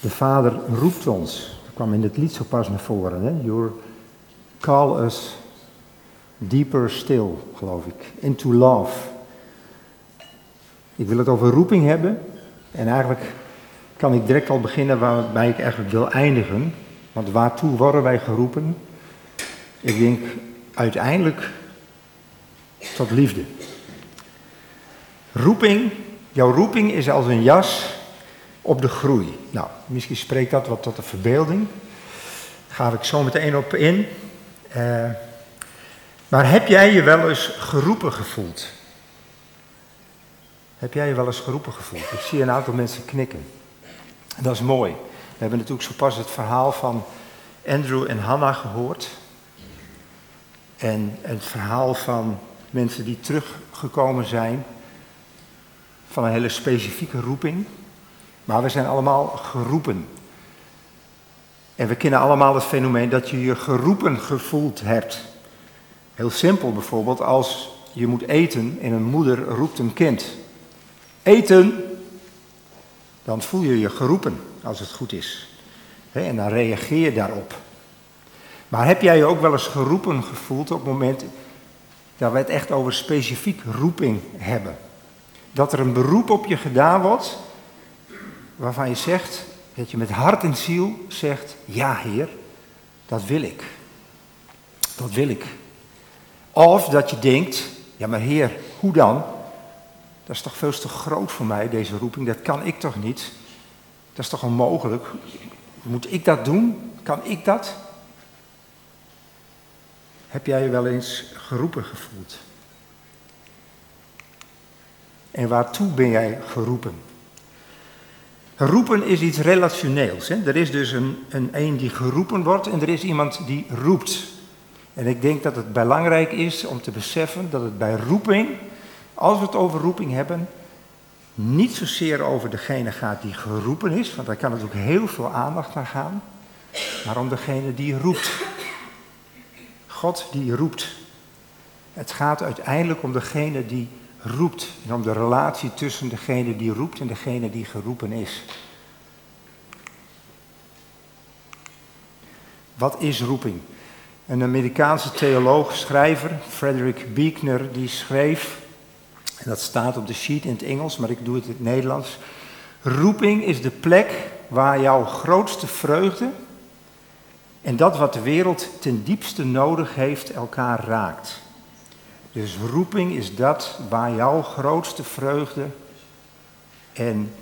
De Vader roept ons. Dat kwam in het lied zo pas naar voren. Hè? Your call us deeper still, geloof ik. Into love. Ik wil het over roeping hebben. En eigenlijk kan ik direct al beginnen waarbij ik eigenlijk wil eindigen. Want waartoe worden wij geroepen? Ik denk uiteindelijk tot liefde. Roeping, jouw roeping is als een jas op de groei. Nou, misschien spreekt dat wat tot de verbeelding. Daar ga ik zo meteen op in. Uh, maar heb jij je wel eens geroepen gevoeld? Heb jij je wel eens geroepen gevoeld? Ik zie een aantal mensen knikken. Dat is mooi. We hebben natuurlijk zo pas het verhaal van Andrew en Hannah gehoord. En het verhaal van mensen die teruggekomen zijn van een hele specifieke roeping. Maar we zijn allemaal geroepen. En we kennen allemaal het fenomeen dat je je geroepen gevoeld hebt. Heel simpel bijvoorbeeld als je moet eten en een moeder roept een kind. Eten! Dan voel je je geroepen als het goed is. En dan reageer je daarop. Maar heb jij je ook wel eens geroepen gevoeld op het moment dat we het echt over specifiek roeping hebben? Dat er een beroep op je gedaan wordt waarvan je zegt, dat je met hart en ziel zegt, ja Heer, dat wil ik. Dat wil ik. Of dat je denkt, ja maar Heer, hoe dan? Dat is toch veel te groot voor mij, deze roeping, dat kan ik toch niet? Dat is toch onmogelijk? Moet ik dat doen? Kan ik dat? Heb jij je wel eens geroepen gevoeld? En waartoe ben jij geroepen? Roepen is iets relationeels. Hè? Er is dus een, een die geroepen wordt en er is iemand die roept. En ik denk dat het belangrijk is om te beseffen dat het bij roeping, als we het over roeping hebben, niet zozeer over degene gaat die geroepen is, want daar kan natuurlijk heel veel aandacht naar gaan, maar om degene die roept. God die roept. Het gaat uiteindelijk om degene die roept. En om de relatie tussen degene die roept en degene die geroepen is. Wat is roeping? Een Amerikaanse theoloog, schrijver, Frederick Buechner, die schreef, en dat staat op de sheet in het Engels, maar ik doe het in het Nederlands. Roeping is de plek waar jouw grootste vreugde en dat wat de wereld ten diepste nodig heeft elkaar raakt. Dus roeping is dat waar jouw grootste vreugde en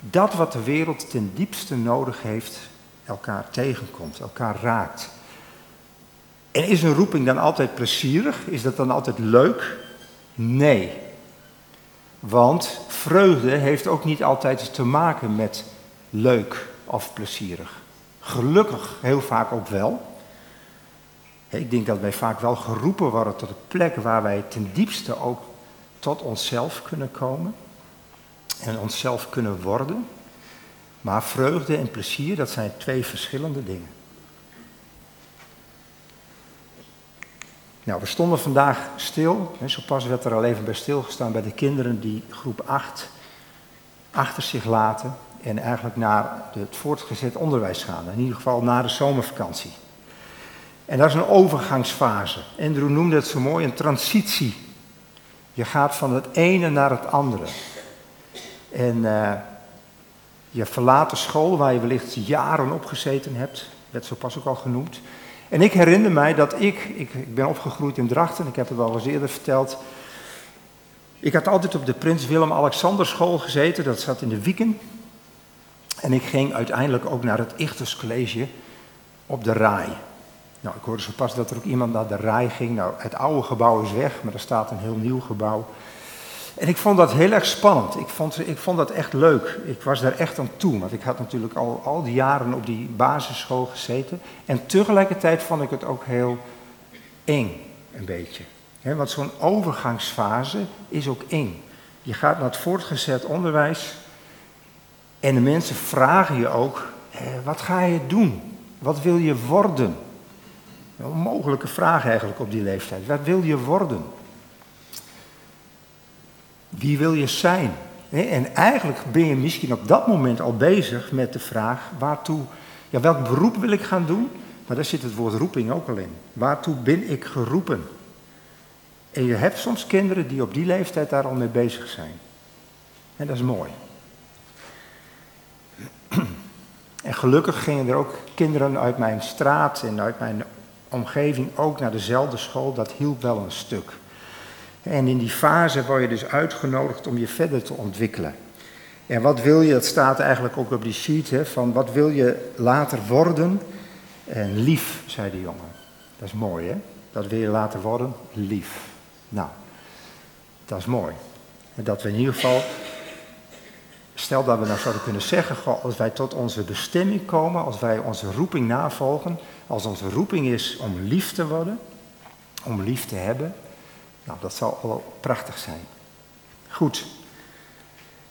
dat wat de wereld ten diepste nodig heeft elkaar tegenkomt, elkaar raakt. En is een roeping dan altijd plezierig? Is dat dan altijd leuk? Nee. Want vreugde heeft ook niet altijd te maken met leuk of plezierig. Gelukkig heel vaak ook wel. Ik denk dat wij vaak wel geroepen worden tot een plek waar wij ten diepste ook tot onszelf kunnen komen en onszelf kunnen worden. Maar vreugde en plezier, dat zijn twee verschillende dingen. Nou, we stonden vandaag stil. Zo pas werd er al even bij stilgestaan bij de kinderen die groep 8 achter zich laten en eigenlijk naar het voortgezet onderwijs gaan. In ieder geval na de zomervakantie. En dat is een overgangsfase. Andrew noemde het zo mooi een transitie. Je gaat van het ene naar het andere. En uh, je verlaat de school waar je wellicht jaren op gezeten hebt, werd zo pas ook al genoemd. En ik herinner mij dat ik, ik, ik ben opgegroeid in Drachten, ik heb het wel eens eerder verteld. Ik had altijd op de Prins Willem-Alexander school gezeten, dat zat in de Wieken. En ik ging uiteindelijk ook naar het Ichters College op de Rai. Nou, ik hoorde zo pas dat er ook iemand naar de rij ging. Nou, het oude gebouw is weg, maar er staat een heel nieuw gebouw. En ik vond dat heel erg spannend. Ik vond, ik vond dat echt leuk. Ik was daar echt aan toe, want ik had natuurlijk al, al die jaren op die basisschool gezeten. En tegelijkertijd vond ik het ook heel eng, een beetje. want zo'n overgangsfase is ook eng. Je gaat naar het voortgezet onderwijs en de mensen vragen je ook, wat ga je doen? Wat wil je worden? Een onmogelijke vraag eigenlijk op die leeftijd. Wat wil je worden? Wie wil je zijn? En eigenlijk ben je misschien op dat moment al bezig met de vraag: waartoe, ja, welk beroep wil ik gaan doen? Maar daar zit het woord roeping ook al in. Waartoe ben ik geroepen? En je hebt soms kinderen die op die leeftijd daar al mee bezig zijn. En dat is mooi. En gelukkig gingen er ook kinderen uit mijn straat en uit mijn omgeving ook naar dezelfde school. Dat hielp wel een stuk. En in die fase word je dus uitgenodigd om je verder te ontwikkelen. En wat wil je, dat staat eigenlijk ook op die sheet, hè, van wat wil je later worden? En lief, zei de jongen. Dat is mooi, hè? Dat wil je later worden, lief. Nou, dat is mooi. Dat we in ieder geval, stel dat we nou zouden kunnen zeggen, als wij tot onze bestemming komen, als wij onze roeping navolgen, als onze roeping is om lief te worden, om lief te hebben, nou, dat zou al prachtig zijn. Goed.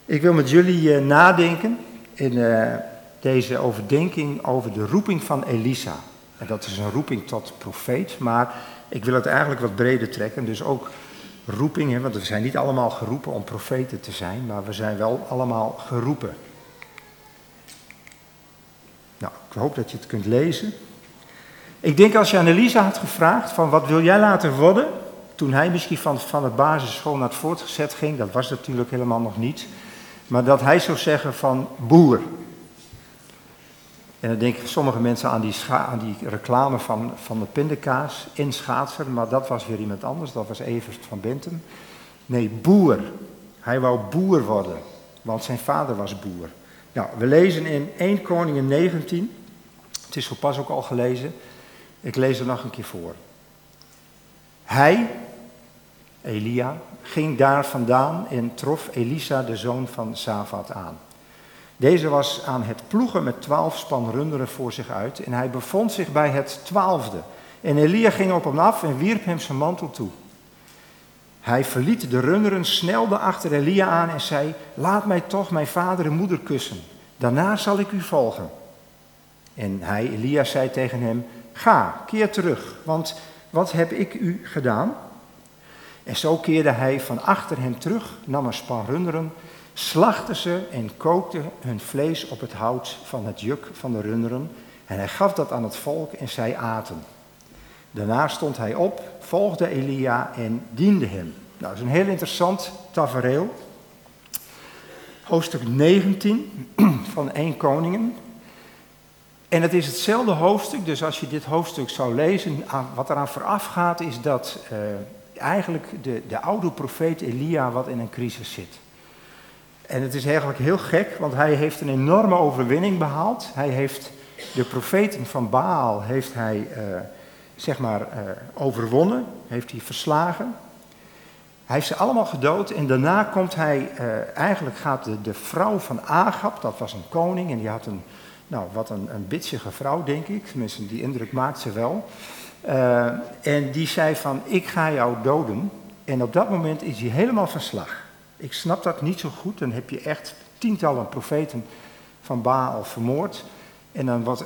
Ik wil met jullie uh, nadenken in uh, deze overdenking over de roeping van Elisa. En dat is een roeping tot profeet, maar ik wil het eigenlijk wat breder trekken. Dus ook roeping, hè, want we zijn niet allemaal geroepen om profeten te zijn, maar we zijn wel allemaal geroepen. Nou, ik hoop dat je het kunt lezen. Ik denk als je aan Elisa had gevraagd van wat wil jij later worden, toen hij misschien van, van het basisschool naar het voortgezet ging, dat was natuurlijk helemaal nog niet, maar dat hij zou zeggen van boer. En dan denken sommige mensen aan die, aan die reclame van, van de pindakaas in Schaatser, maar dat was weer iemand anders, dat was Evert van Bentum. Nee, boer. Hij wou boer worden, want zijn vader was boer. Nou, we lezen in 1 Koningen 19, het is zo pas ook al gelezen, ik lees er nog een keer voor. Hij, Elia, ging daar vandaan en trof Elisa, de zoon van Safat, aan. Deze was aan het ploegen met twaalf span runderen voor zich uit en hij bevond zich bij het twaalfde. En Elia ging op hem af en wierp hem zijn mantel toe. Hij verliet de runderen, snelde achter Elia aan en zei: Laat mij toch mijn vader en moeder kussen. Daarna zal ik u volgen. En hij, Elia, zei tegen hem: Ga, keer terug, want wat heb ik u gedaan? En zo keerde hij van achter hem terug, nam een span runderen slachtte ze en kookte hun vlees op het hout van het juk van de runderen. En hij gaf dat aan het volk en zij aten. Daarna stond hij op, volgde Elia en diende hem. Nou, dat is een heel interessant tafereel. Hoofdstuk 19 van 1 Koningen. En het is hetzelfde hoofdstuk, dus als je dit hoofdstuk zou lezen, wat eraan vooraf gaat, is dat uh, eigenlijk de, de oude profeet Elia wat in een crisis zit. En het is eigenlijk heel gek, want hij heeft een enorme overwinning behaald. Hij heeft de profeten van Baal heeft hij, uh, zeg maar, uh, overwonnen, heeft hij verslagen. Hij heeft ze allemaal gedood en daarna komt hij, eigenlijk gaat de, de, vrouw van Agab, dat was een koning en die had een, nou wat een, een bitsige vrouw denk ik, tenminste die indruk maakt ze wel. en die zei van, ik ga jou doden. En op dat moment is hij helemaal van slag. Ik snap dat niet zo goed. Dan heb je echt tientallen profeten van Baal vermoord. En dan wat,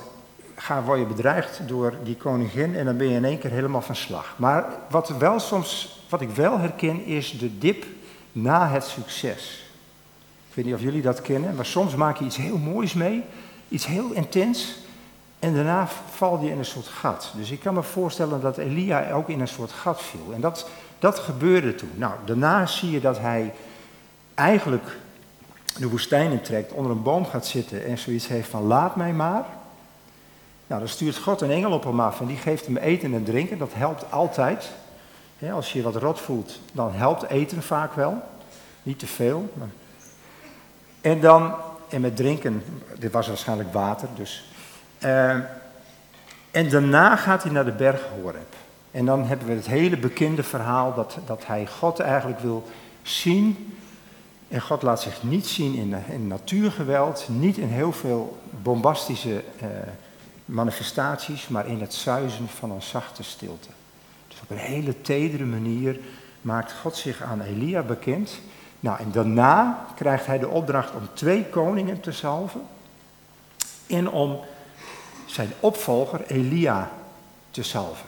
ga, word je bedreigd door die koningin en dan ben je in één keer helemaal van slag. Maar wat, wel soms, wat ik wel herken is de dip na het succes. Ik weet niet of jullie dat kennen, maar soms maak je iets heel moois mee, iets heel intens. En daarna val je in een soort gat. Dus ik kan me voorstellen dat Elia ook in een soort gat viel. En dat, dat gebeurde toen. Nou, daarna zie je dat hij eigenlijk de woestijn intrekt, onder een boom gaat zitten en zoiets heeft van laat mij maar. Nou, dan stuurt God een engel op hem af en die geeft hem eten en drinken. Dat helpt altijd. als je je wat rot voelt, dan helpt eten vaak wel. Niet te veel. Maar... En dan, en met drinken, dit was waarschijnlijk water, dus. Uh, en daarna gaat hij naar de berg Horeb. En dan hebben we het hele bekende verhaal dat, dat hij God eigenlijk wil zien en God laat zich niet zien in, in natuurgeweld, niet in heel veel bombastische eh, manifestaties, maar in het zuizen van een zachte stilte. Dus op een hele tedere manier maakt God zich aan Elia bekend. Nou, en daarna krijgt hij de opdracht om twee koningen te salven en om zijn opvolger Elia te salven.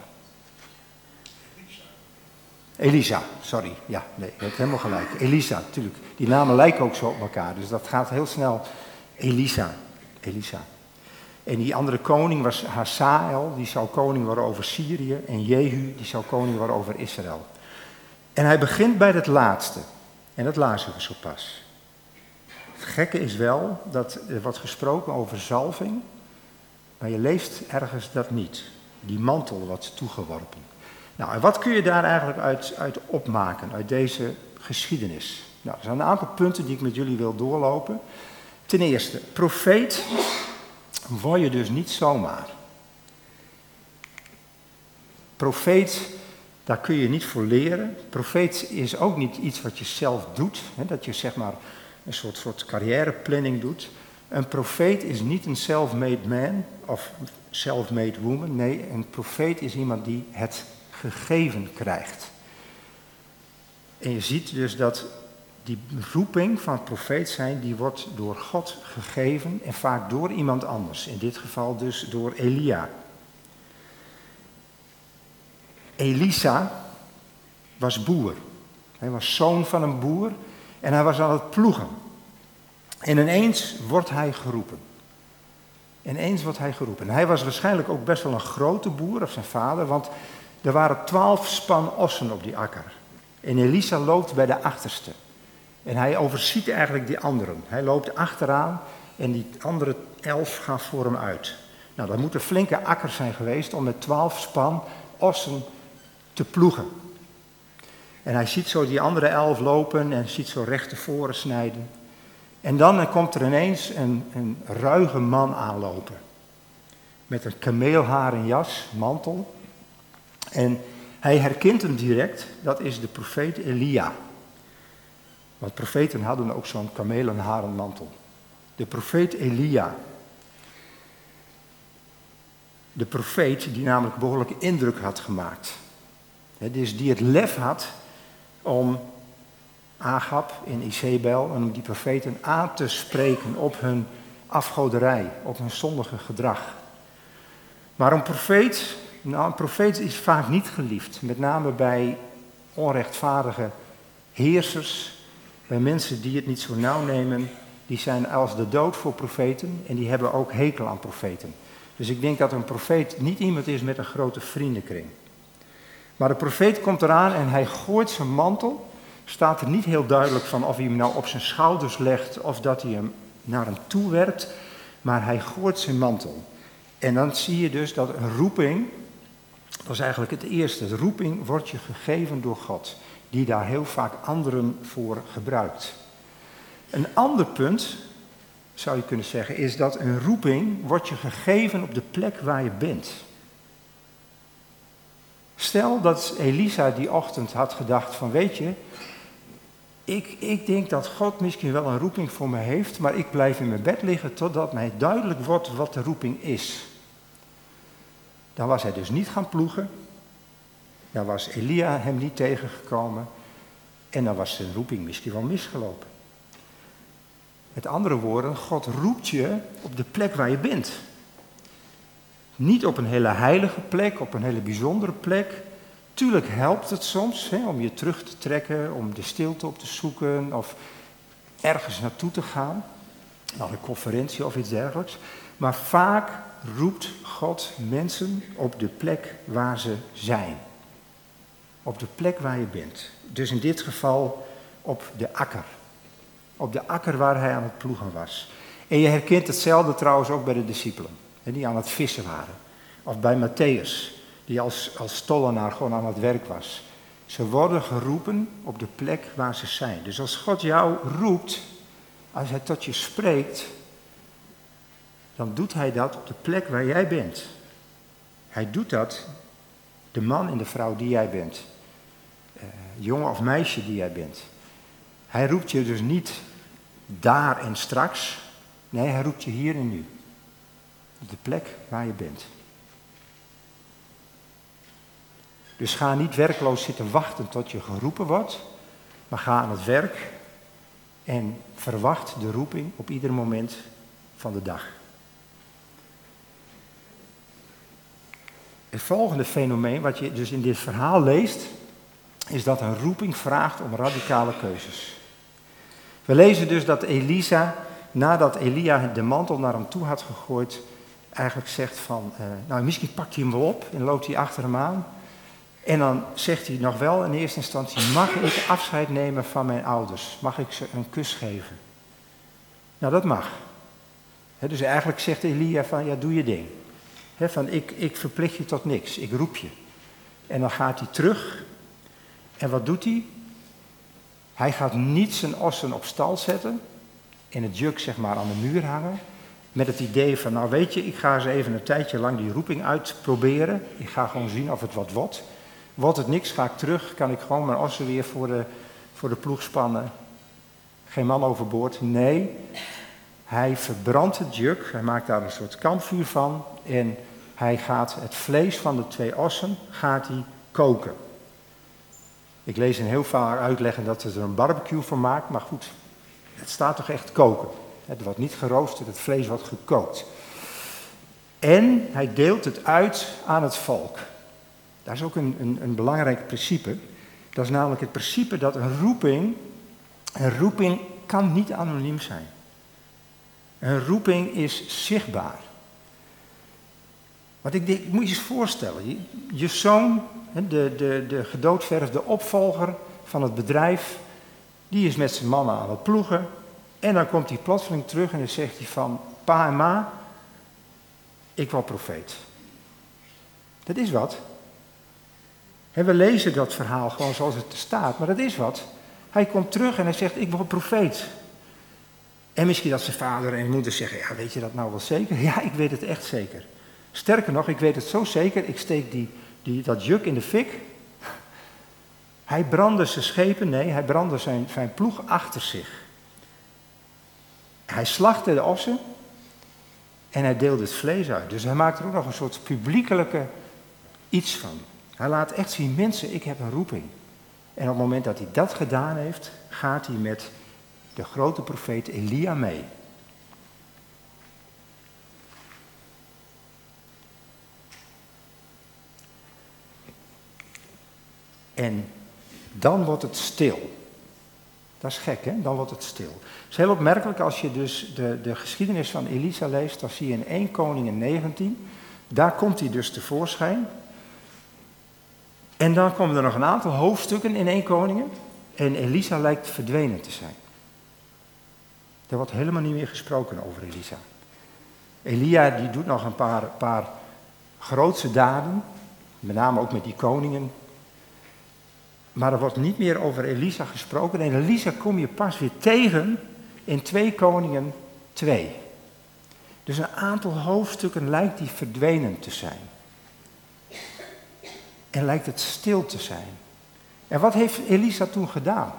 Elisa, sorry. Ja, nee, je hebt helemaal gelijk. Elisa, natuurlijk. Die namen lijken ook zo op elkaar, dus dat gaat heel snel. Elisa, Elisa. En die andere koning was Hazael, die zou koning worden over Syrië. En Jehu, die zou koning worden over Israël. En hij begint bij het laatste. En dat lazen we zo pas. Het gekke is wel dat er wordt gesproken over zalving. Maar je leest ergens dat niet. Die mantel wordt toegeworpen. Nou, en wat kun je daar eigenlijk uit, uit opmaken, uit deze geschiedenis? Nou, er zijn een aantal punten die ik met jullie wil doorlopen. Ten eerste, profeet word je dus niet zomaar. Profeet, daar kun je niet voor leren. Profeet is ook niet iets wat je zelf doet, hè, dat je zeg maar een soort, soort carrièreplanning doet. Een profeet is niet een self-made man of self-made woman. Nee, een profeet is iemand die het gegeven krijgt. En je ziet dus dat die roeping van profeet zijn, die wordt door God gegeven en vaak door iemand anders. In dit geval dus door Elia. Elisa was boer. Hij was zoon van een boer en hij was aan het ploegen. En ineens wordt hij geroepen. Ineens wordt hij geroepen. Hij was waarschijnlijk ook best wel een grote boer, of zijn vader, want er waren twaalf span ossen op die akker. En Elisa loopt bij de achterste. En hij overziet eigenlijk die anderen. Hij loopt achteraan en die andere elf gaan voor hem uit. Nou, dat moet een flinke akker zijn geweest om met twaalf span ossen te ploegen. En hij ziet zo die andere elf lopen en ziet zo recht tevoren snijden. En dan komt er ineens een, een ruige man aanlopen. Met een kameelharen jas, mantel. En hij herkent hem direct, dat is de profeet Elia. Want profeten hadden ook zo'n kamelenharen mantel. De profeet Elia. De profeet die namelijk behoorlijke indruk had gemaakt. Dus die het lef had om Agab in Isabel en om die profeten aan te spreken op hun afgoderij, op hun zondige gedrag. Maar een profeet, nou, een profeet is vaak niet geliefd, met name bij onrechtvaardige heersers, bij mensen die het niet zo nauw nemen, die zijn als de dood voor profeten en die hebben ook hekel aan profeten. Dus ik denk dat een profeet niet iemand is met een grote vriendenkring. Maar de profeet komt eraan en hij gooit zijn mantel. Staat er niet heel duidelijk van of hij hem nou op zijn schouders legt of dat hij hem naar hem toe werpt. Maar hij gooit zijn mantel. En dan zie je dus dat een roeping, dat is eigenlijk het eerste. De roeping wordt je gegeven door God die daar heel vaak anderen voor gebruikt. Een ander punt, zou je kunnen zeggen, is dat een roeping wordt je gegeven op de plek waar je bent. Stel dat Elisa die ochtend had gedacht van weet je, ik, ik denk dat God misschien wel een roeping voor me heeft, maar ik blijf in mijn bed liggen totdat mij duidelijk wordt wat de roeping is. Dan was hij dus niet gaan ploegen, dan was Elia hem niet tegengekomen en dan was zijn roeping misschien wel misgelopen. Met andere woorden, God roept je op de plek waar je bent. Niet op een hele heilige plek, op een hele bijzondere plek. Tuurlijk helpt het soms hè, om je terug te trekken, om de stilte op te zoeken of ergens naartoe te gaan, naar een conferentie of iets dergelijks. Maar vaak roept God mensen op de plek waar ze zijn op de plek waar je bent. Dus in dit geval op de akker. Op de akker waar hij aan het ploegen was. En je herkent hetzelfde trouwens ook bij de discipelen, die aan het vissen waren. Of bij Matthäus, die als, als tollenaar gewoon aan het werk was. Ze worden geroepen op de plek waar ze zijn. Dus als God jou roept, als hij tot je spreekt, dan doet hij dat op de plek waar jij bent. Hij doet dat, de man en de vrouw die jij bent jongen of meisje die jij bent. Hij roept je dus niet daar en straks. Nee, hij roept je hier en nu. Op de plek waar je bent. Dus ga niet werkloos zitten wachten tot je geroepen wordt, maar ga aan het werk en verwacht de roeping op ieder moment van de dag. Het volgende fenomeen, wat je dus in dit verhaal leest, is dat een roeping vraagt om radicale keuzes. We lezen dus dat Elisa, nadat Elia de mantel naar hem toe had gegooid, eigenlijk zegt van, uh, nou misschien pakt hij hem wel op en loopt hij achter hem aan. En dan zegt hij nog wel in eerste instantie, mag ik afscheid nemen van mijn ouders? Mag ik ze een kus geven? Nou, dat mag. dus eigenlijk zegt Elia van, ja, doe je ding. van, ik, ik verplicht je tot niks, ik roep je. En dan gaat hij terug. En wat doet hij? Hij gaat niet zijn ossen op stal zetten en het juk zeg maar aan de muur hangen. Met het idee van, nou weet je, ik ga eens even een tijdje lang die roeping uitproberen. Ik ga gewoon zien of het wat wordt. Wordt het niks, ga ik terug, kan ik gewoon mijn ossen weer voor de, voor de ploeg spannen. Geen man overboord. Nee, hij verbrandt het juk, hij maakt daar een soort kampvuur van. En hij gaat het vlees van de twee ossen gaat hij koken. Ik lees in heel vaak uitleggen dat ze er een barbecue van maakt, maar goed, het staat toch echt koken. Het wordt niet geroosterd, het vlees wordt gekookt. En hij deelt het uit aan het volk. Dat is ook een, een, een belangrijk principe. Dat is namelijk het principe dat een roeping, een roeping kan niet anoniem zijn. Een roeping is zichtbaar. Want ik, moet je eens voorstellen, je, je zoon, de, de, de gedoodverfde opvolger van het bedrijf, die is met zijn mannen aan het ploegen. En dan komt hij plotseling terug en dan zegt hij van, pa en ma, ik wil profeet. Dat is wat. En we lezen dat verhaal gewoon zoals het er staat, maar dat is wat. Hij komt terug en hij zegt, ik wil profeet. En misschien dat zijn vader en moeder zeggen, ja weet je dat nou wel zeker? Ja, ik weet het echt zeker. Sterker nog, ik weet het zo zeker, ik steek die, die, dat juk in de fik. Hij brandde zijn schepen, nee, hij brandde zijn, zijn ploeg achter zich. Hij slachtte de ossen en hij deelde het vlees uit. Dus hij maakt er ook nog een soort publiekelijke iets van. Hij laat echt zien, mensen, ik heb een roeping. En op het moment dat hij dat gedaan heeft, gaat hij met de grote profeet Elia mee. En dan wordt het stil. Dat is gek, hè? Dan wordt het stil. Het is heel opmerkelijk als je dus de, de geschiedenis van Elisa leest. Dan zie je in 1 Koningin 19. Daar komt hij dus tevoorschijn. En dan komen er nog een aantal hoofdstukken in 1 Koningen. En Elisa lijkt verdwenen te zijn. Er wordt helemaal niet meer gesproken over Elisa. Elia die doet nog een paar, paar grootse daden. Met name ook met die koningen. Maar er wordt niet meer over Elisa gesproken. En Elisa kom je pas weer tegen in 2 Koningen 2. Dus een aantal hoofdstukken lijkt die verdwenen te zijn. En lijkt het stil te zijn. En wat heeft Elisa toen gedaan?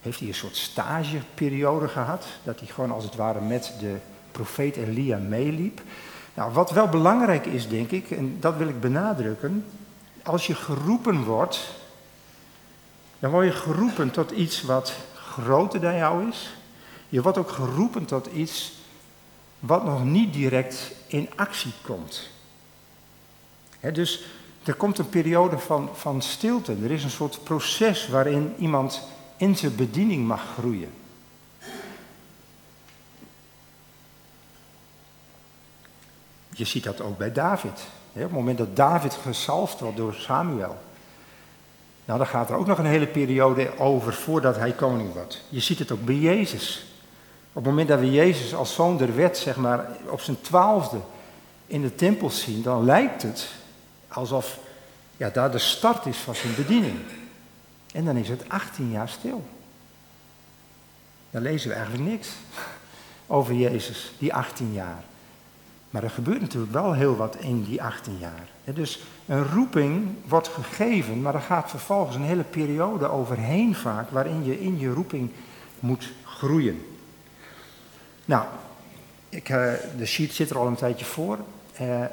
Heeft hij een soort stageperiode gehad? Dat hij gewoon als het ware met de profeet Elia meeliep? Nou, wat wel belangrijk is, denk ik, en dat wil ik benadrukken, als je geroepen wordt, dan word je geroepen tot iets wat groter dan jou is. Je wordt ook geroepen tot iets wat nog niet direct in actie komt. dus er komt een periode van, van stilte. Er is een soort proces waarin iemand in zijn bediening mag groeien. Je ziet dat ook bij David. Op het moment dat David gezalfd wordt door Samuel. Nou, dan gaat er ook nog een hele periode over voordat hij koning wordt. Je ziet het ook bij Jezus. Op het moment dat we Jezus als zoon der wet, zeg maar, op zijn twaalfde in de tempel zien, dan lijkt het alsof ja, daar de start is van zijn bediening. En dan is het 18 jaar stil. Dan lezen we eigenlijk niks over Jezus, die 18 jaar. Maar er gebeurt natuurlijk wel heel wat in die 18 jaar. Dus een roeping wordt gegeven, maar er gaat vervolgens een hele periode overheen vaak waarin je in je roeping moet groeien. Nou, ik, eh, de sheet zit er al een tijdje voor. Uh,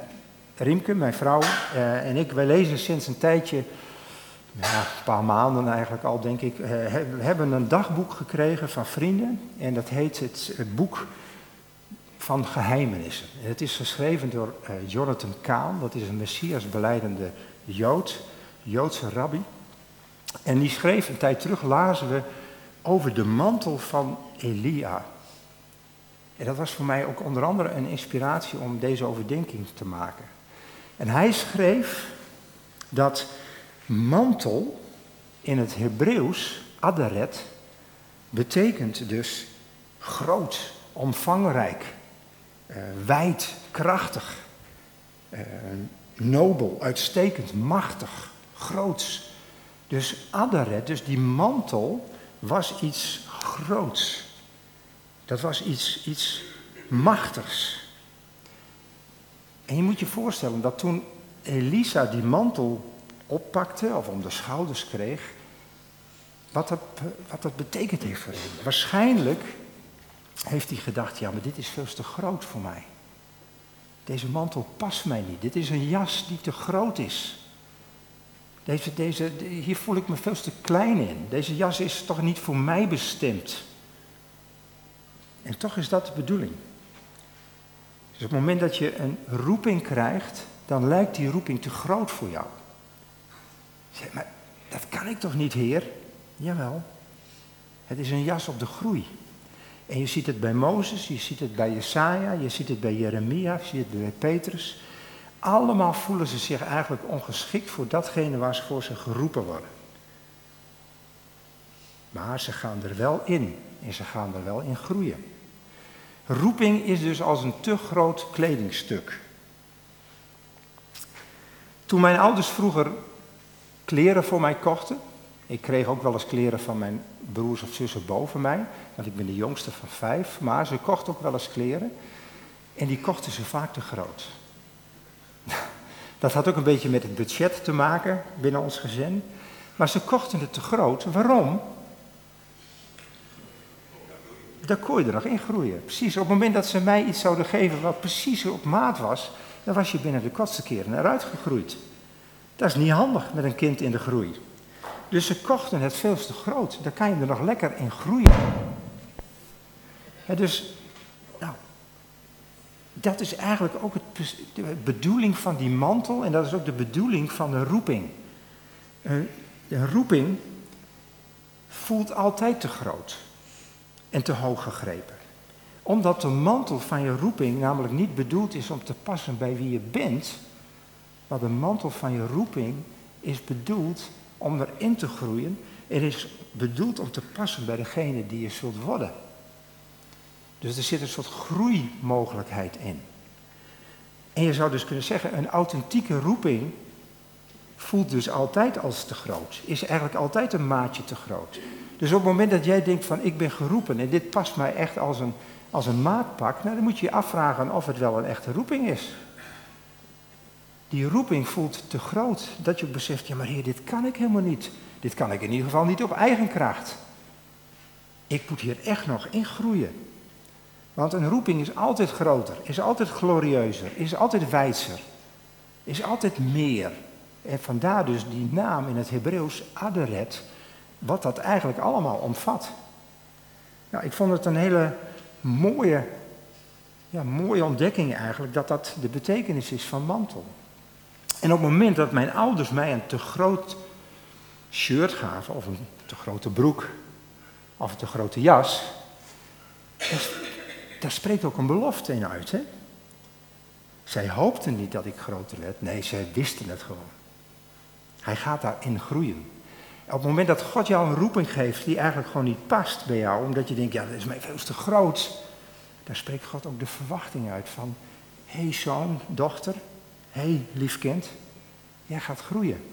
Riemke, mijn vrouw uh, en ik, wij lezen sinds een tijdje, een paar maanden eigenlijk al denk ik, we hebben een dagboek gekregen van vrienden. En dat heet het boek van geheimenissen. Het is geschreven door uh, Jonathan Kaan, dat is een messias beleidende Jood. Joodse rabbi. En die schreef een tijd terug, lazen we, over de mantel van Elia. En dat was voor mij ook onder andere een inspiratie om deze overdenking te maken. En hij schreef dat mantel in het Hebreeuws, aderet, betekent dus groot, omvangrijk, uh, wijd, krachtig, uh, nobel, uitstekend, machtig, groots. Dus aderet, dus die mantel, was iets groots. Dat was iets, iets machtigs. En je moet je voorstellen dat toen Elisa die mantel oppakte of om de schouders kreeg, wat dat, wat dat betekend heeft voor hem. Waarschijnlijk heeft hij gedacht, ja, maar dit is veel te groot voor mij. Deze mantel past mij niet. Dit is een jas die te groot is. Deze, deze, hier voel ik me veel te klein in. Deze jas is toch niet voor mij bestemd. En toch is dat de bedoeling. Dus op het moment dat je een roeping krijgt, dan lijkt die roeping te groot voor jou. Zeg, maar dat kan ik toch niet, Heer? Jawel. Het is een jas op de groei. En je ziet het bij Mozes, je ziet het bij Jesaja, je ziet het bij Jeremia, je ziet het bij Petrus. Allemaal voelen ze zich eigenlijk ongeschikt voor datgene waarvoor ze geroepen worden. Maar ze gaan er wel in en ze gaan er wel in groeien. Roeping is dus als een te groot kledingstuk. Toen mijn ouders vroeger kleren voor mij kochten, ik kreeg ook wel eens kleren van mijn broers of zussen boven mij, want ik ben de jongste van vijf, maar ze kochten ook wel eens kleren en die kochten ze vaak te groot. Dat had ook een beetje met het budget te maken binnen ons gezin, maar ze kochten het te groot. Waarom? daar kon je er nog in groeien. Precies, op het moment dat ze mij iets zouden geven wat precies op maat was, dan was je binnen de kortste keren eruit gegroeid. Dat is niet handig met een kind in de groei. Dus ze kochten het veel te groot. Daar kan je er nog lekker in groeien. dus, nou, dat is eigenlijk ook het, de bedoeling van die mantel en dat is ook de bedoeling van de roeping. Een, een roeping voelt altijd te groot en te hoog gegrepen. Omdat de mantel van je roeping namelijk niet bedoeld is om te passen bij wie je bent, maar de mantel van je roeping is bedoeld om erin te groeien. Het is bedoeld om te passen bij degene die je zult worden. Dus er zit een soort groeimogelijkheid in. En je zou dus kunnen zeggen, een authentieke roeping voelt dus altijd als te groot. Is eigenlijk altijd een maatje te groot. Dus op het moment dat jij denkt van ik ben geroepen en dit past mij echt als een, als een maatpak, nou, dan moet je je afvragen of het wel een echte roeping is. Die roeping voelt te groot, dat je beseft, ja maar heer, dit kan ik helemaal niet. Dit kan ik in ieder geval niet op eigen kracht. Ik moet hier echt nog in groeien. Want een roeping is altijd groter, is altijd glorieuzer, is altijd wijzer, is altijd meer. En vandaar dus die naam in het Hebreeuws Aderet, wat dat eigenlijk allemaal omvat. Nou, ik vond het een hele mooie, ja, mooie ontdekking eigenlijk, dat dat de betekenis is van mantel. En op het moment dat mijn ouders mij een te groot shirt gaven, of een te grote broek, of een te grote jas, daar spreekt ook een belofte in uit. Hè? Zij hoopten niet dat ik groter werd, nee, zij wisten het gewoon. Hij gaat daarin groeien. Op het moment dat God jou een roeping geeft die eigenlijk gewoon niet past bij jou, omdat je denkt, ja, dat is mij veel te groot, dan spreekt God ook de verwachting uit van, hé hey, zoon, dochter, hé hey, lief kind, jij gaat groeien.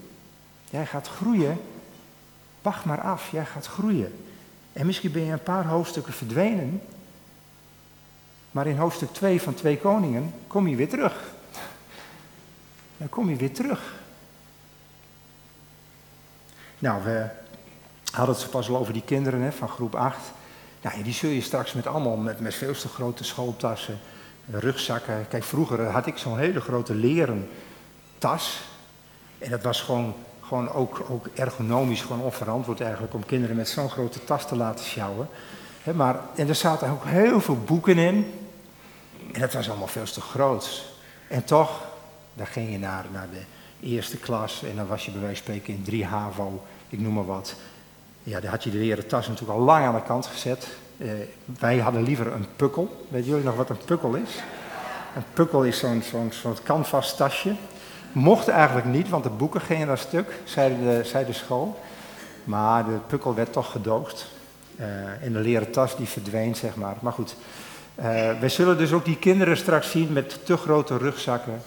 Jij gaat groeien, wacht maar af, jij gaat groeien. En misschien ben je een paar hoofdstukken verdwenen, maar in hoofdstuk 2 van Twee Koningen kom je weer terug. Dan kom je weer terug. Nou, we hadden het pas al over die kinderen hè, van groep 8. Nou, die zul je straks met allemaal met, met veel te grote schooltassen, rugzakken. Kijk, vroeger had ik zo'n hele grote leren tas. En dat was gewoon, gewoon ook, ook ergonomisch gewoon onverantwoord eigenlijk om kinderen met zo'n grote tas te laten sjouwen. maar, en er zaten ook heel veel boeken in. En dat was allemaal veel te groot. En toch, dan ging je naar, naar de eerste klas en dan was je bij wijze van spreken in 3 HAVO, ik noem maar wat. Ja, dan had je de leren tas natuurlijk al lang aan de kant gezet. Eh, wij hadden liever een pukkel. Weet jullie nog wat een pukkel is? Een pukkel is zo'n zo'n zo'n canvas tasje. Mocht eigenlijk niet, want de boeken gingen daar stuk, zei de, de school. Maar de pukkel werd toch gedoogd. Uh, en de leren tas die verdween, zeg maar. Maar goed, uh, wij zullen dus ook die kinderen straks zien met te grote rugzakken,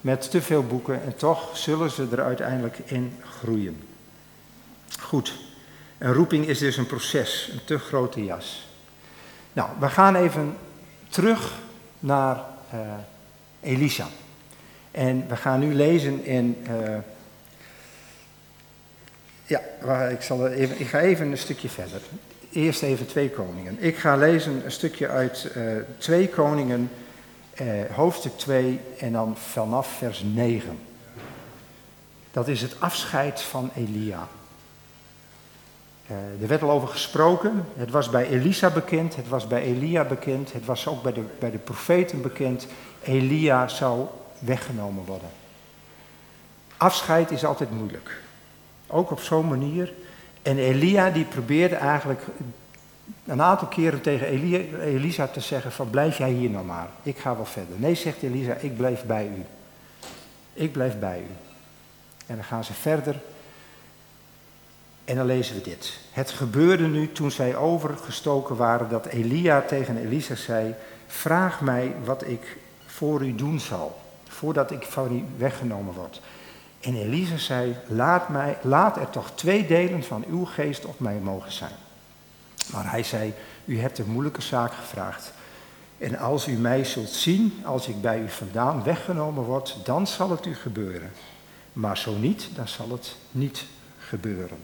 met te veel boeken. En toch zullen ze er uiteindelijk in groeien. Goed, een roeping is dus een proces, een te grote jas. Nou, we gaan even terug naar uh, Elisa. En we gaan nu lezen in. Uh, ja, ik, zal even, ik ga even een stukje verder. Eerst even twee koningen. Ik ga lezen een stukje uit uh, twee koningen, hoofdstuk 2 en dan vanaf vers 9. Dat is het afscheid van Elia. Uh, er werd al over gesproken. Het was bij Elisa bekend, het was bij Elia bekend, het was ook bij de, bij de profeten bekend. Elia zou weggenomen worden. Afscheid is altijd moeilijk. Ook op zo'n manier. En Elia die probeerde eigenlijk een aantal keren tegen Elisa te zeggen van blijf jij hier nou maar. Ik ga wel verder. Nee, zegt Elisa, ik blijf bij u. Ik blijf bij u. En dan gaan ze verder. En dan lezen we dit. Het gebeurde nu toen zij overgestoken waren dat Elia tegen Elisa zei: Vraag mij wat ik voor u doen zal voordat ik van u weggenomen word. En Elisa zei, laat, mij, laat er toch twee delen van uw geest op mij mogen zijn. Maar hij zei, u hebt een moeilijke zaak gevraagd. En als u mij zult zien, als ik bij u vandaan weggenomen word, dan zal het u gebeuren. Maar zo niet, dan zal het niet gebeuren.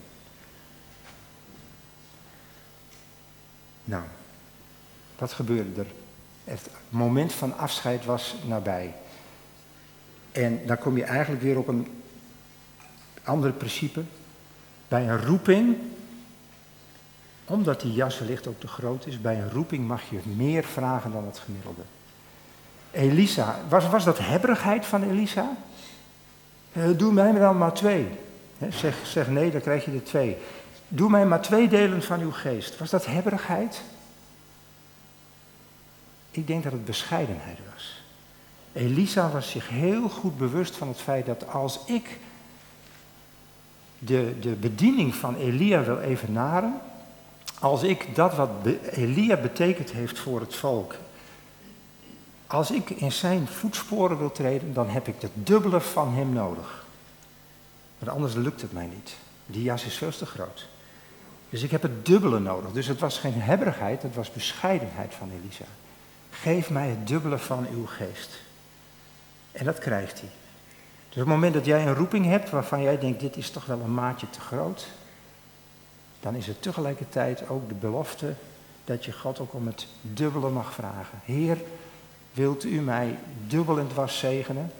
Nou, wat gebeurde er? Het moment van afscheid was nabij. En dan kom je eigenlijk weer op een ander principe. Bij een roeping, omdat die jas wellicht ook te groot is, bij een roeping mag je meer vragen dan het gemiddelde. Elisa, was, was dat hebberigheid van Elisa? Uh, doe mij dan maar twee. zeg, zeg nee, dan krijg je er twee. Doe mij maar twee delen van uw geest. Was dat hebberigheid? Ik denk dat het bescheidenheid was. Elisa was zich heel goed bewust van het feit dat als ik de, de bediening van Elia wil evenaren, als ik dat wat Elia betekend heeft voor het volk, als ik in zijn voetsporen wil treden, dan heb ik het dubbele van hem nodig. Want anders lukt het mij niet. Die jas is veel te groot. Dus ik heb het dubbele nodig. Dus het was geen hebberigheid, het was bescheidenheid van Elisa. Geef mij het dubbele van uw geest. En dat krijgt hij. Dus op het moment dat jij een roeping hebt waarvan jij denkt, dit is toch wel een maatje te groot, dan is het tegelijkertijd ook de belofte dat je God ook om het dubbele mag vragen. Heer, wilt u mij dubbel en zegenen,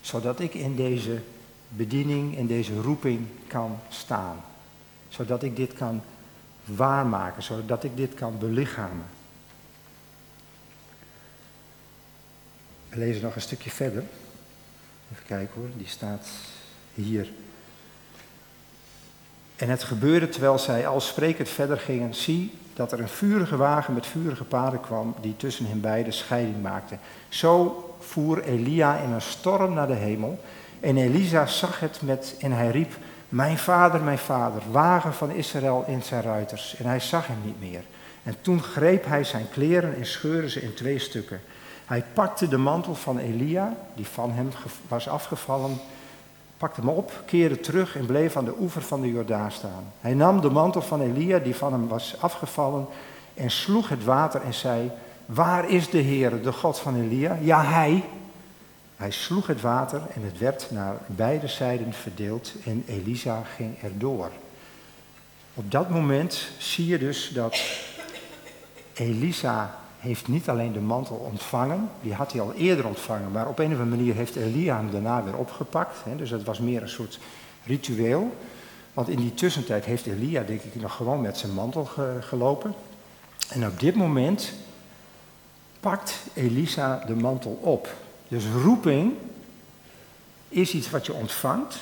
zodat ik in deze bediening, in deze roeping kan staan. Zodat ik dit kan waarmaken, zodat ik dit kan belichamen. We lezen nog een stukje verder. Even kijken hoor, die staat hier. En het gebeurde terwijl zij al sprekend verder gingen, zie dat er een vurige wagen met vurige paarden kwam die tussen hen beiden scheiding maakte. Zo voer Elia in een storm naar de hemel en Elisa zag het met en hij riep, mijn vader, mijn vader, wagen van Israël in zijn ruiters. En hij zag hem niet meer. En toen greep hij zijn kleren en scheurde ze in twee stukken. Hij pakte de mantel van Elia, die van hem was afgevallen, pakte hem op, keerde terug en bleef aan de oever van de Jordaan staan. Hij nam de mantel van Elia, die van hem was afgevallen, en sloeg het water en zei, waar is de Heer, de God van Elia? Ja, hij. Hij sloeg het water en het werd naar beide zijden verdeeld en Elisa ging erdoor. Op dat moment zie je dus dat Elisa heeft niet alleen de mantel ontvangen, die had hij al eerder ontvangen, maar op een of andere manier heeft Elia hem daarna weer opgepakt. Dus dat was meer een soort ritueel. Want in die tussentijd heeft Elia, denk ik, nog gewoon met zijn mantel gelopen. En op dit moment pakt Elisa de mantel op. Dus roeping is iets wat je ontvangt,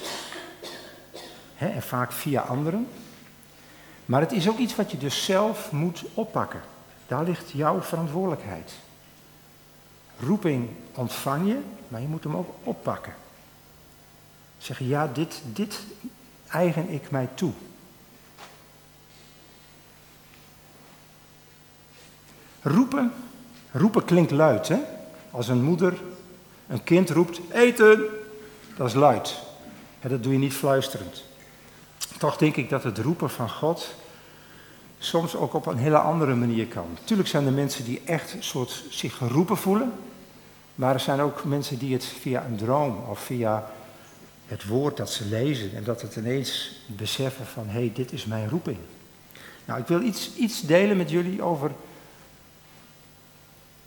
hè, en vaak via anderen. Maar het is ook iets wat je dus zelf moet oppakken. Daar ligt jouw verantwoordelijkheid. Roeping ontvang je, maar je moet hem ook oppakken. Zeggen, ja, dit, dit eigen ik mij toe. Roepen, roepen klinkt luid, hè? Als een moeder een kind roept, eten, dat is luid. En dat doe je niet fluisterend. Toch denk ik dat het roepen van God soms ook op een hele andere manier kan. Natuurlijk zijn er mensen die echt soort zich geroepen voelen. Maar er zijn ook mensen die het via een droom of via het woord dat ze lezen en dat het ineens beseffen van hé, hey, dit is mijn roeping. Nou, ik wil iets, iets delen met jullie over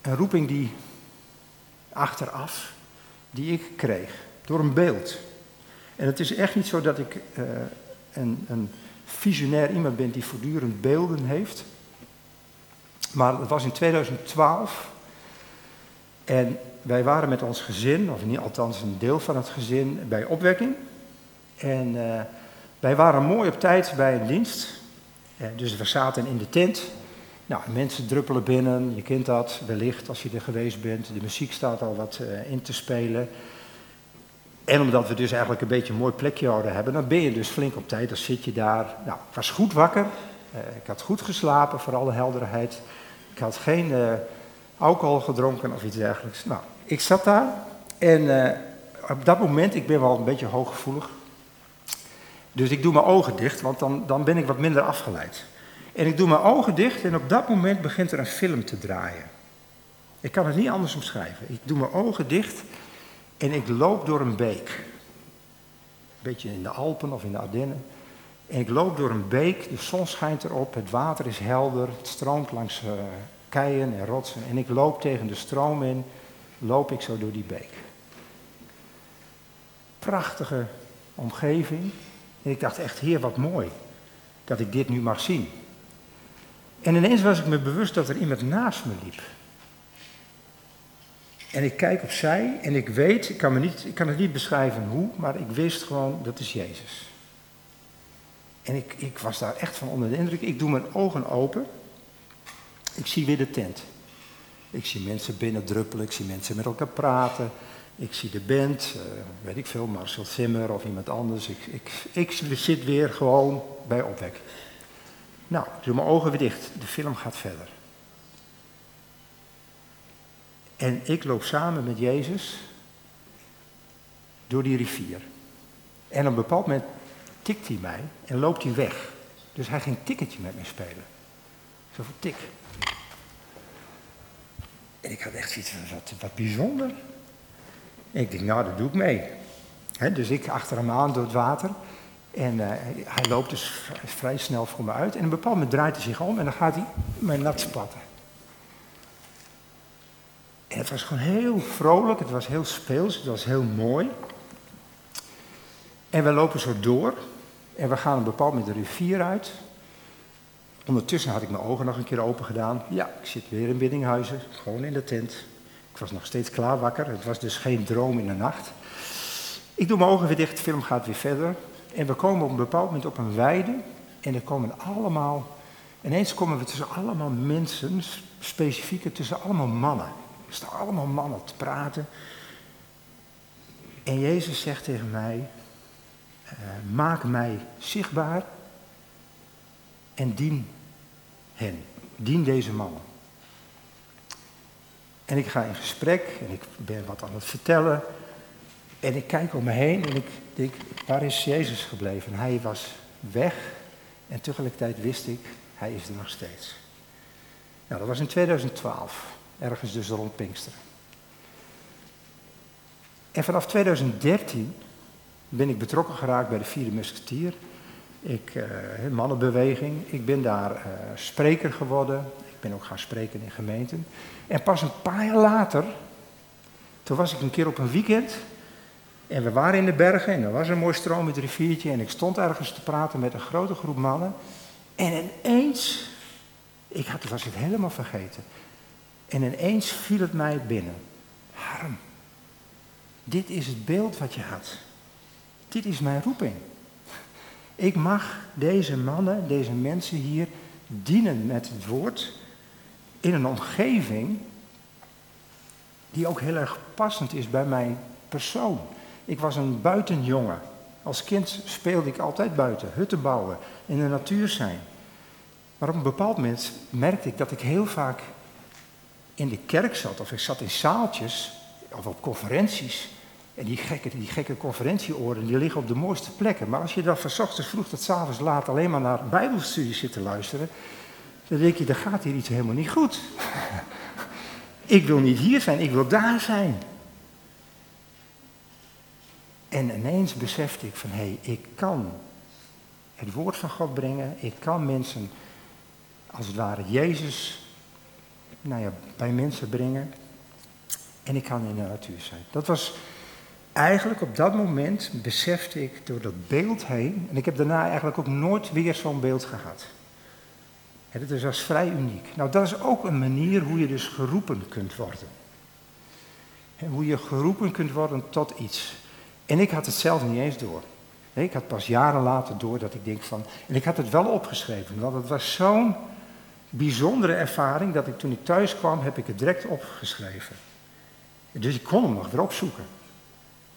een roeping die achteraf, die ik kreeg, door een beeld. En het is echt niet zo dat ik uh, een, een visionair iemand ben die voortdurend beelden heeft. Maar het was in 2012 en wij waren met ons gezin, of niet althans een deel van het gezin, bij opwekking. En uh, wij waren mooi op tijd bij een dienst. Uh, dus we zaten in de tent. Nou, mensen druppelen binnen, je kent dat wellicht als je er geweest bent. De muziek staat al wat uh, in te spelen. En omdat we dus eigenlijk een beetje een mooi plekje hadden hebben, dan ben je dus flink op tijd, dan zit je daar. Nou, ik was goed wakker, ik had goed geslapen, voor alle helderheid. Ik had geen alcohol gedronken of iets dergelijks. Nou, ik zat daar en op dat moment, ik ben wel een beetje hooggevoelig. Dus ik doe mijn ogen dicht, want dan, dan ben ik wat minder afgeleid. En ik doe mijn ogen dicht en op dat moment begint er een film te draaien. Ik kan het niet anders omschrijven. Ik doe mijn ogen dicht en ik loop door een beek. Een beetje in de Alpen of in de Ardennen. En ik loop door een beek, de zon schijnt erop, het water is helder, het stroomt langs uh, keien en rotsen. En ik loop tegen de stroom in, loop ik zo door die beek. Prachtige omgeving. En ik dacht echt, heer, wat mooi dat ik dit nu mag zien. En ineens was ik me bewust dat er iemand naast me liep. En ik kijk opzij en ik weet, ik kan, me niet, ik kan het niet beschrijven hoe, maar ik wist gewoon, dat is Jezus. En ik, ik was daar echt van onder de indruk. Ik doe mijn ogen open ik zie weer de tent. Ik zie mensen binnen druppelen, ik zie mensen met elkaar praten. Ik zie de band, uh, weet ik veel, Marcel Zimmer of iemand anders. Ik, ik, ik zit weer gewoon bij opwek. Nou, doe mijn ogen weer dicht. De film gaat verder. En ik loop samen met Jezus door die rivier. En op een bepaald moment tikt hij mij en loopt hij weg. Dus hij ging tikketje met me spelen. Zo van tik, en ik had echt zoiets van, wat, wat bijzonder. En ik denk, nou, dat doe ik mee. dus ik achter hem aan door het water. En uh, hij loopt dus vrij snel voor me uit. En op een bepaald moment draait hij zich om en dan gaat hij mij nat spatten. En het was gewoon heel vrolijk, het was heel speels, het was heel mooi. En we lopen zo door. En we gaan een bepaald moment de rivier uit. Ondertussen had ik mijn ogen nog een keer open gedaan. Ja, ik zit weer in Biddinghuizen, gewoon in de tent. Ik was nog steeds klaar wakker. Het was dus geen droom in de nacht. Ik doe mijn ogen weer dicht, de film gaat weer verder. En we komen op een bepaald moment op een weide. En er komen allemaal, ineens komen we tussen allemaal mensen, specifieke tussen allemaal mannen. Er staan allemaal mannen te praten. En Jezus zegt tegen mij, uh, maak mij zichtbaar en dien hen. Dien deze mannen. En ik ga in gesprek en ik ben wat aan het vertellen. En ik kijk om me heen en ik denk, waar is Jezus gebleven? Hij was weg en tegelijkertijd wist ik, hij is er nog steeds. Nou, dat was in 2012, ergens dus rond Pinksteren. En vanaf 2013 ben ik betrokken geraakt bij de Vierde Musketier. Ik, uh, mannenbeweging. Ik ben daar uh, spreker geworden. Ik ben ook gaan spreken in gemeenten. En pas een paar jaar later, toen was ik een keer op een weekend. En we waren in de bergen en er was een mooi stromend riviertje. En ik stond ergens te praten met een grote groep mannen. En ineens, ik had, was het helemaal vergeten. En ineens viel het mij binnen. Harm, dit is het beeld wat je had. Dit is mijn roeping. Ik mag deze mannen, deze mensen hier dienen met het woord in een omgeving die ook heel erg passend is bij mijn persoon. Ik was een buitenjongen. Als kind speelde ik altijd buiten, hutten bouwen, in de natuur zijn. Maar op een bepaald moment merkte ik dat ik heel vaak in de kerk zat, of ik zat in zaaltjes, of op conferenties. En die gekke, die gekke conferentieoren, die liggen op de mooiste plekken. Maar als je dan van ochtends vroeg tot avonds laat alleen maar naar bijbelstudies zit te luisteren, dan denk je, dan gaat hier iets helemaal niet goed. ik wil niet hier zijn, ik wil daar zijn. En ineens besefte ik van, hé, hey, ik kan het woord van God brengen. Ik kan mensen, als het ware, Jezus nou ja, bij mensen brengen. En ik kan in de natuur zijn. Dat was eigenlijk op dat moment, besefte ik door dat beeld heen. En ik heb daarna eigenlijk ook nooit weer zo'n beeld gehad. En dat is als vrij uniek. Nou, dat is ook een manier hoe je dus geroepen kunt worden. En hoe je geroepen kunt worden tot iets. En ik had het zelf niet eens door. Ik had pas jaren later door dat ik denk van. En ik had het wel opgeschreven, want het was zo'n bijzondere ervaring dat ik toen ik thuis kwam, heb ik het direct opgeschreven. Dus ik kon hem nog weer opzoeken.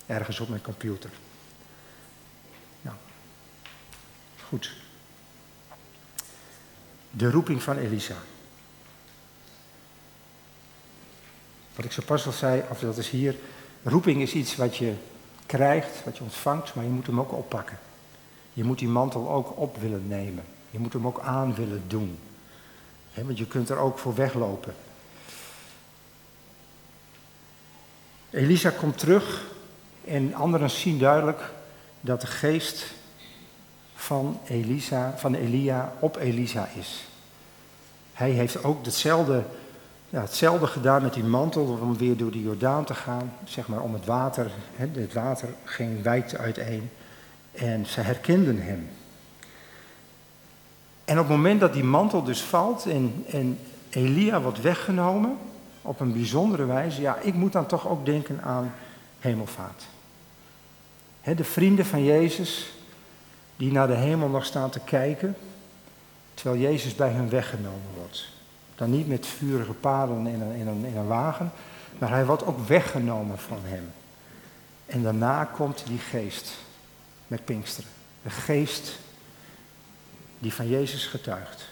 Ergens op mijn computer. Nou, goed. De roeping van Elisa. Wat ik zo pas al zei, of dat is hier. Roeping is iets wat je krijgt, wat je ontvangt, maar je moet hem ook oppakken. Je moet die mantel ook op willen nemen. Je moet hem ook aan willen doen. want je kunt er ook voor weglopen. Elisa komt terug en anderen zien duidelijk dat de geest van, Elisa, van Elia op Elisa is. Hij heeft ook hetzelfde ja, hetzelfde gedaan met die mantel om weer door de Jordaan te gaan, zeg maar om het water. Het water ging wijd uiteen en ze herkenden hem. En op het moment dat die mantel dus valt en, en Elia wordt weggenomen, op een bijzondere wijze, ja, ik moet dan toch ook denken aan hemelvaart. De vrienden van Jezus, die naar de hemel nog staan te kijken, terwijl Jezus bij hen weggenomen wordt. Dan niet met vurige paden in een, in, een, in een wagen, maar hij wordt ook weggenomen van hem. En daarna komt die geest met Pinksteren. De geest die van Jezus getuigt.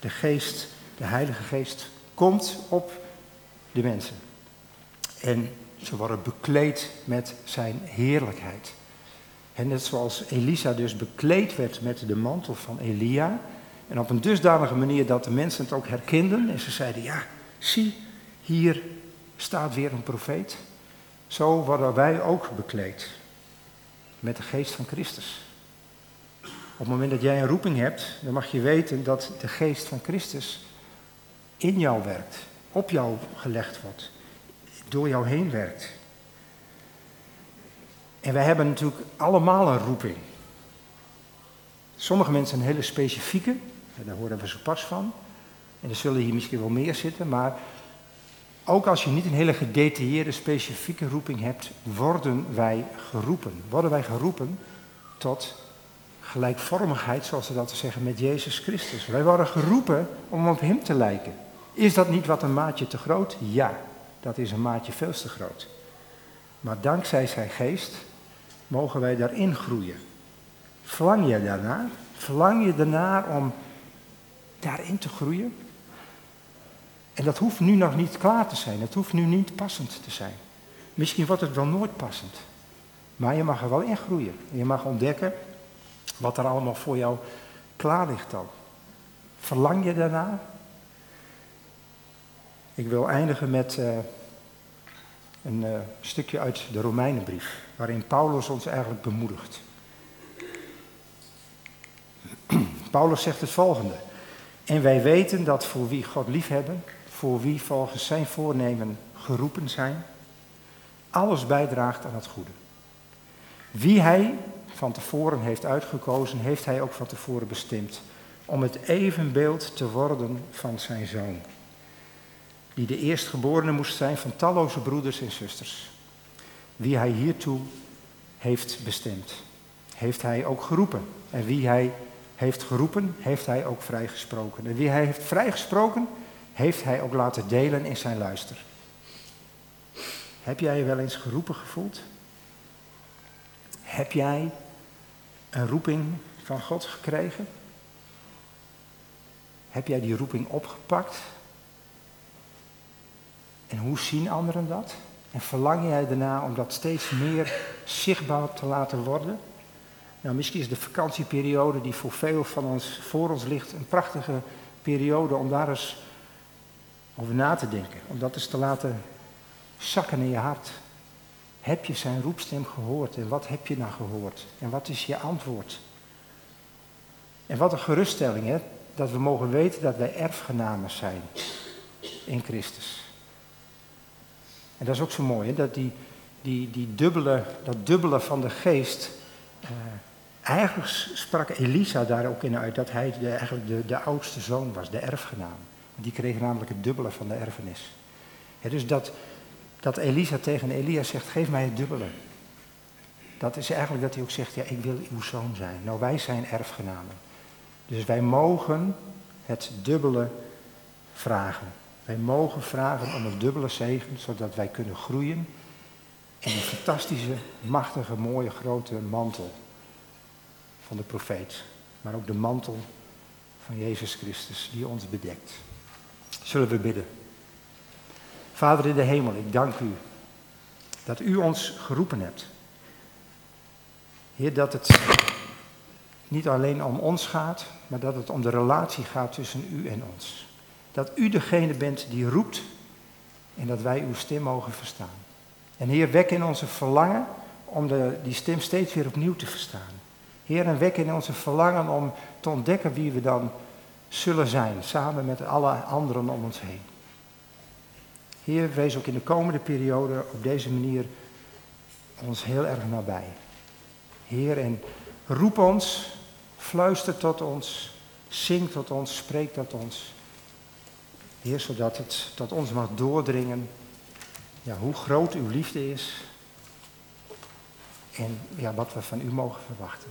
De geest, de Heilige Geest, komt op de mensen. En ze worden bekleed met zijn heerlijkheid. En net zoals Elisa dus bekleed werd met de mantel van Elia, en op een dusdanige manier dat de mensen het ook herkenden. En ze zeiden, ja, zie, hier staat weer een profeet. Zo worden wij ook bekleed met de geest van Christus. Op het moment dat jij een roeping hebt, dan mag je weten dat de geest van Christus in jou werkt, op jou gelegd wordt, door jou heen werkt. En wij hebben natuurlijk allemaal een roeping. Sommige mensen een hele specifieke, daar horen we zo pas van. En er zullen hier misschien wel meer zitten, maar ook als je niet een hele gedetailleerde, specifieke roeping hebt, worden wij geroepen. Worden wij geroepen tot gelijkvormigheid, zoals ze dat zeggen, met Jezus Christus. Wij worden geroepen om op Hem te lijken. Is dat niet wat een maatje te groot? Ja, dat is een maatje veel te groot. Maar dankzij zijn geest mogen wij daarin groeien. Verlang je daarna? Verlang je daarna om daarin te groeien. En dat hoeft nu nog niet klaar te zijn. Het hoeft nu niet passend te zijn. Misschien wordt het wel nooit passend. Maar je mag er wel in groeien. je mag ontdekken wat er allemaal voor jou klaar ligt dan. Verlang je daarna? Ik wil eindigen met uh, een uh, stukje uit de Romeinenbrief, waarin Paulus ons eigenlijk bemoedigt. Paulus zegt het volgende. En wij weten dat voor wie God liefhebben, voor wie volgens zijn voornemen geroepen zijn, alles bijdraagt aan het goede. Wie hij van tevoren heeft uitgekozen, heeft hij ook van tevoren bestemd om het evenbeeld te worden van zijn zoon. Die de eerstgeborene moest zijn van talloze broeders en zusters. wie hij hiertoe heeft bestemd. Heeft hij ook geroepen. En wie hij heeft geroepen, heeft hij ook vrijgesproken. En wie hij heeft vrijgesproken, heeft hij ook laten delen in zijn luister. Heb jij je wel eens geroepen gevoeld? Heb jij een roeping van God gekregen? Heb jij die roeping opgepakt? En hoe zien anderen dat? En verlang jij daarna om dat steeds meer zichtbaar te laten worden? Nou, misschien is de vakantieperiode die voor veel van ons voor ons ligt een prachtige periode om daar eens over na te denken. Om dat eens te laten zakken in je hart. Heb je zijn roepstem gehoord en wat heb je nou gehoord? En wat is je antwoord? En wat een geruststelling, hè? Dat we mogen weten dat wij erfgenamen zijn in Christus. En dat is ook zo mooi, hè? dat die, die, die dubbele, dat dubbele van de geest. Eh, eigenlijk sprak Elisa daar ook in uit dat hij de, eigenlijk de, de oudste zoon was, de erfgenaam. Die kreeg namelijk het dubbele van de erfenis. dus dat, dat Elisa tegen Elia zegt, geef mij het dubbele. Dat is eigenlijk dat hij ook zegt, ja, ik wil uw zoon zijn. Nou, wij zijn erfgenamen. Dus wij mogen het dubbele vragen. Wij mogen vragen om een dubbele zegen, zodat wij kunnen groeien in een fantastische, machtige, mooie, grote mantel van de profeet. Maar ook de mantel van Jezus Christus die ons bedekt. Zullen we bidden. Vader in de hemel, ik dank u dat u ons geroepen hebt. Heer, dat het niet alleen om ons gaat, maar dat het om de relatie gaat tussen u en ons. Dat u degene bent die roept en dat wij uw stem mogen verstaan. En Heer, wek in onze verlangen om de, die stem steeds weer opnieuw te verstaan. Heer, en wek in onze verlangen om te ontdekken wie we dan zullen zijn, samen met alle anderen om ons heen. Heer, wees ook in de komende periode op deze manier ons heel erg nabij. Heer, en roep ons, fluister tot ons, zing tot ons, spreek tot ons. Heer, zodat het tot ons mag doordringen ja, hoe groot uw liefde is en ja, wat we van u mogen verwachten.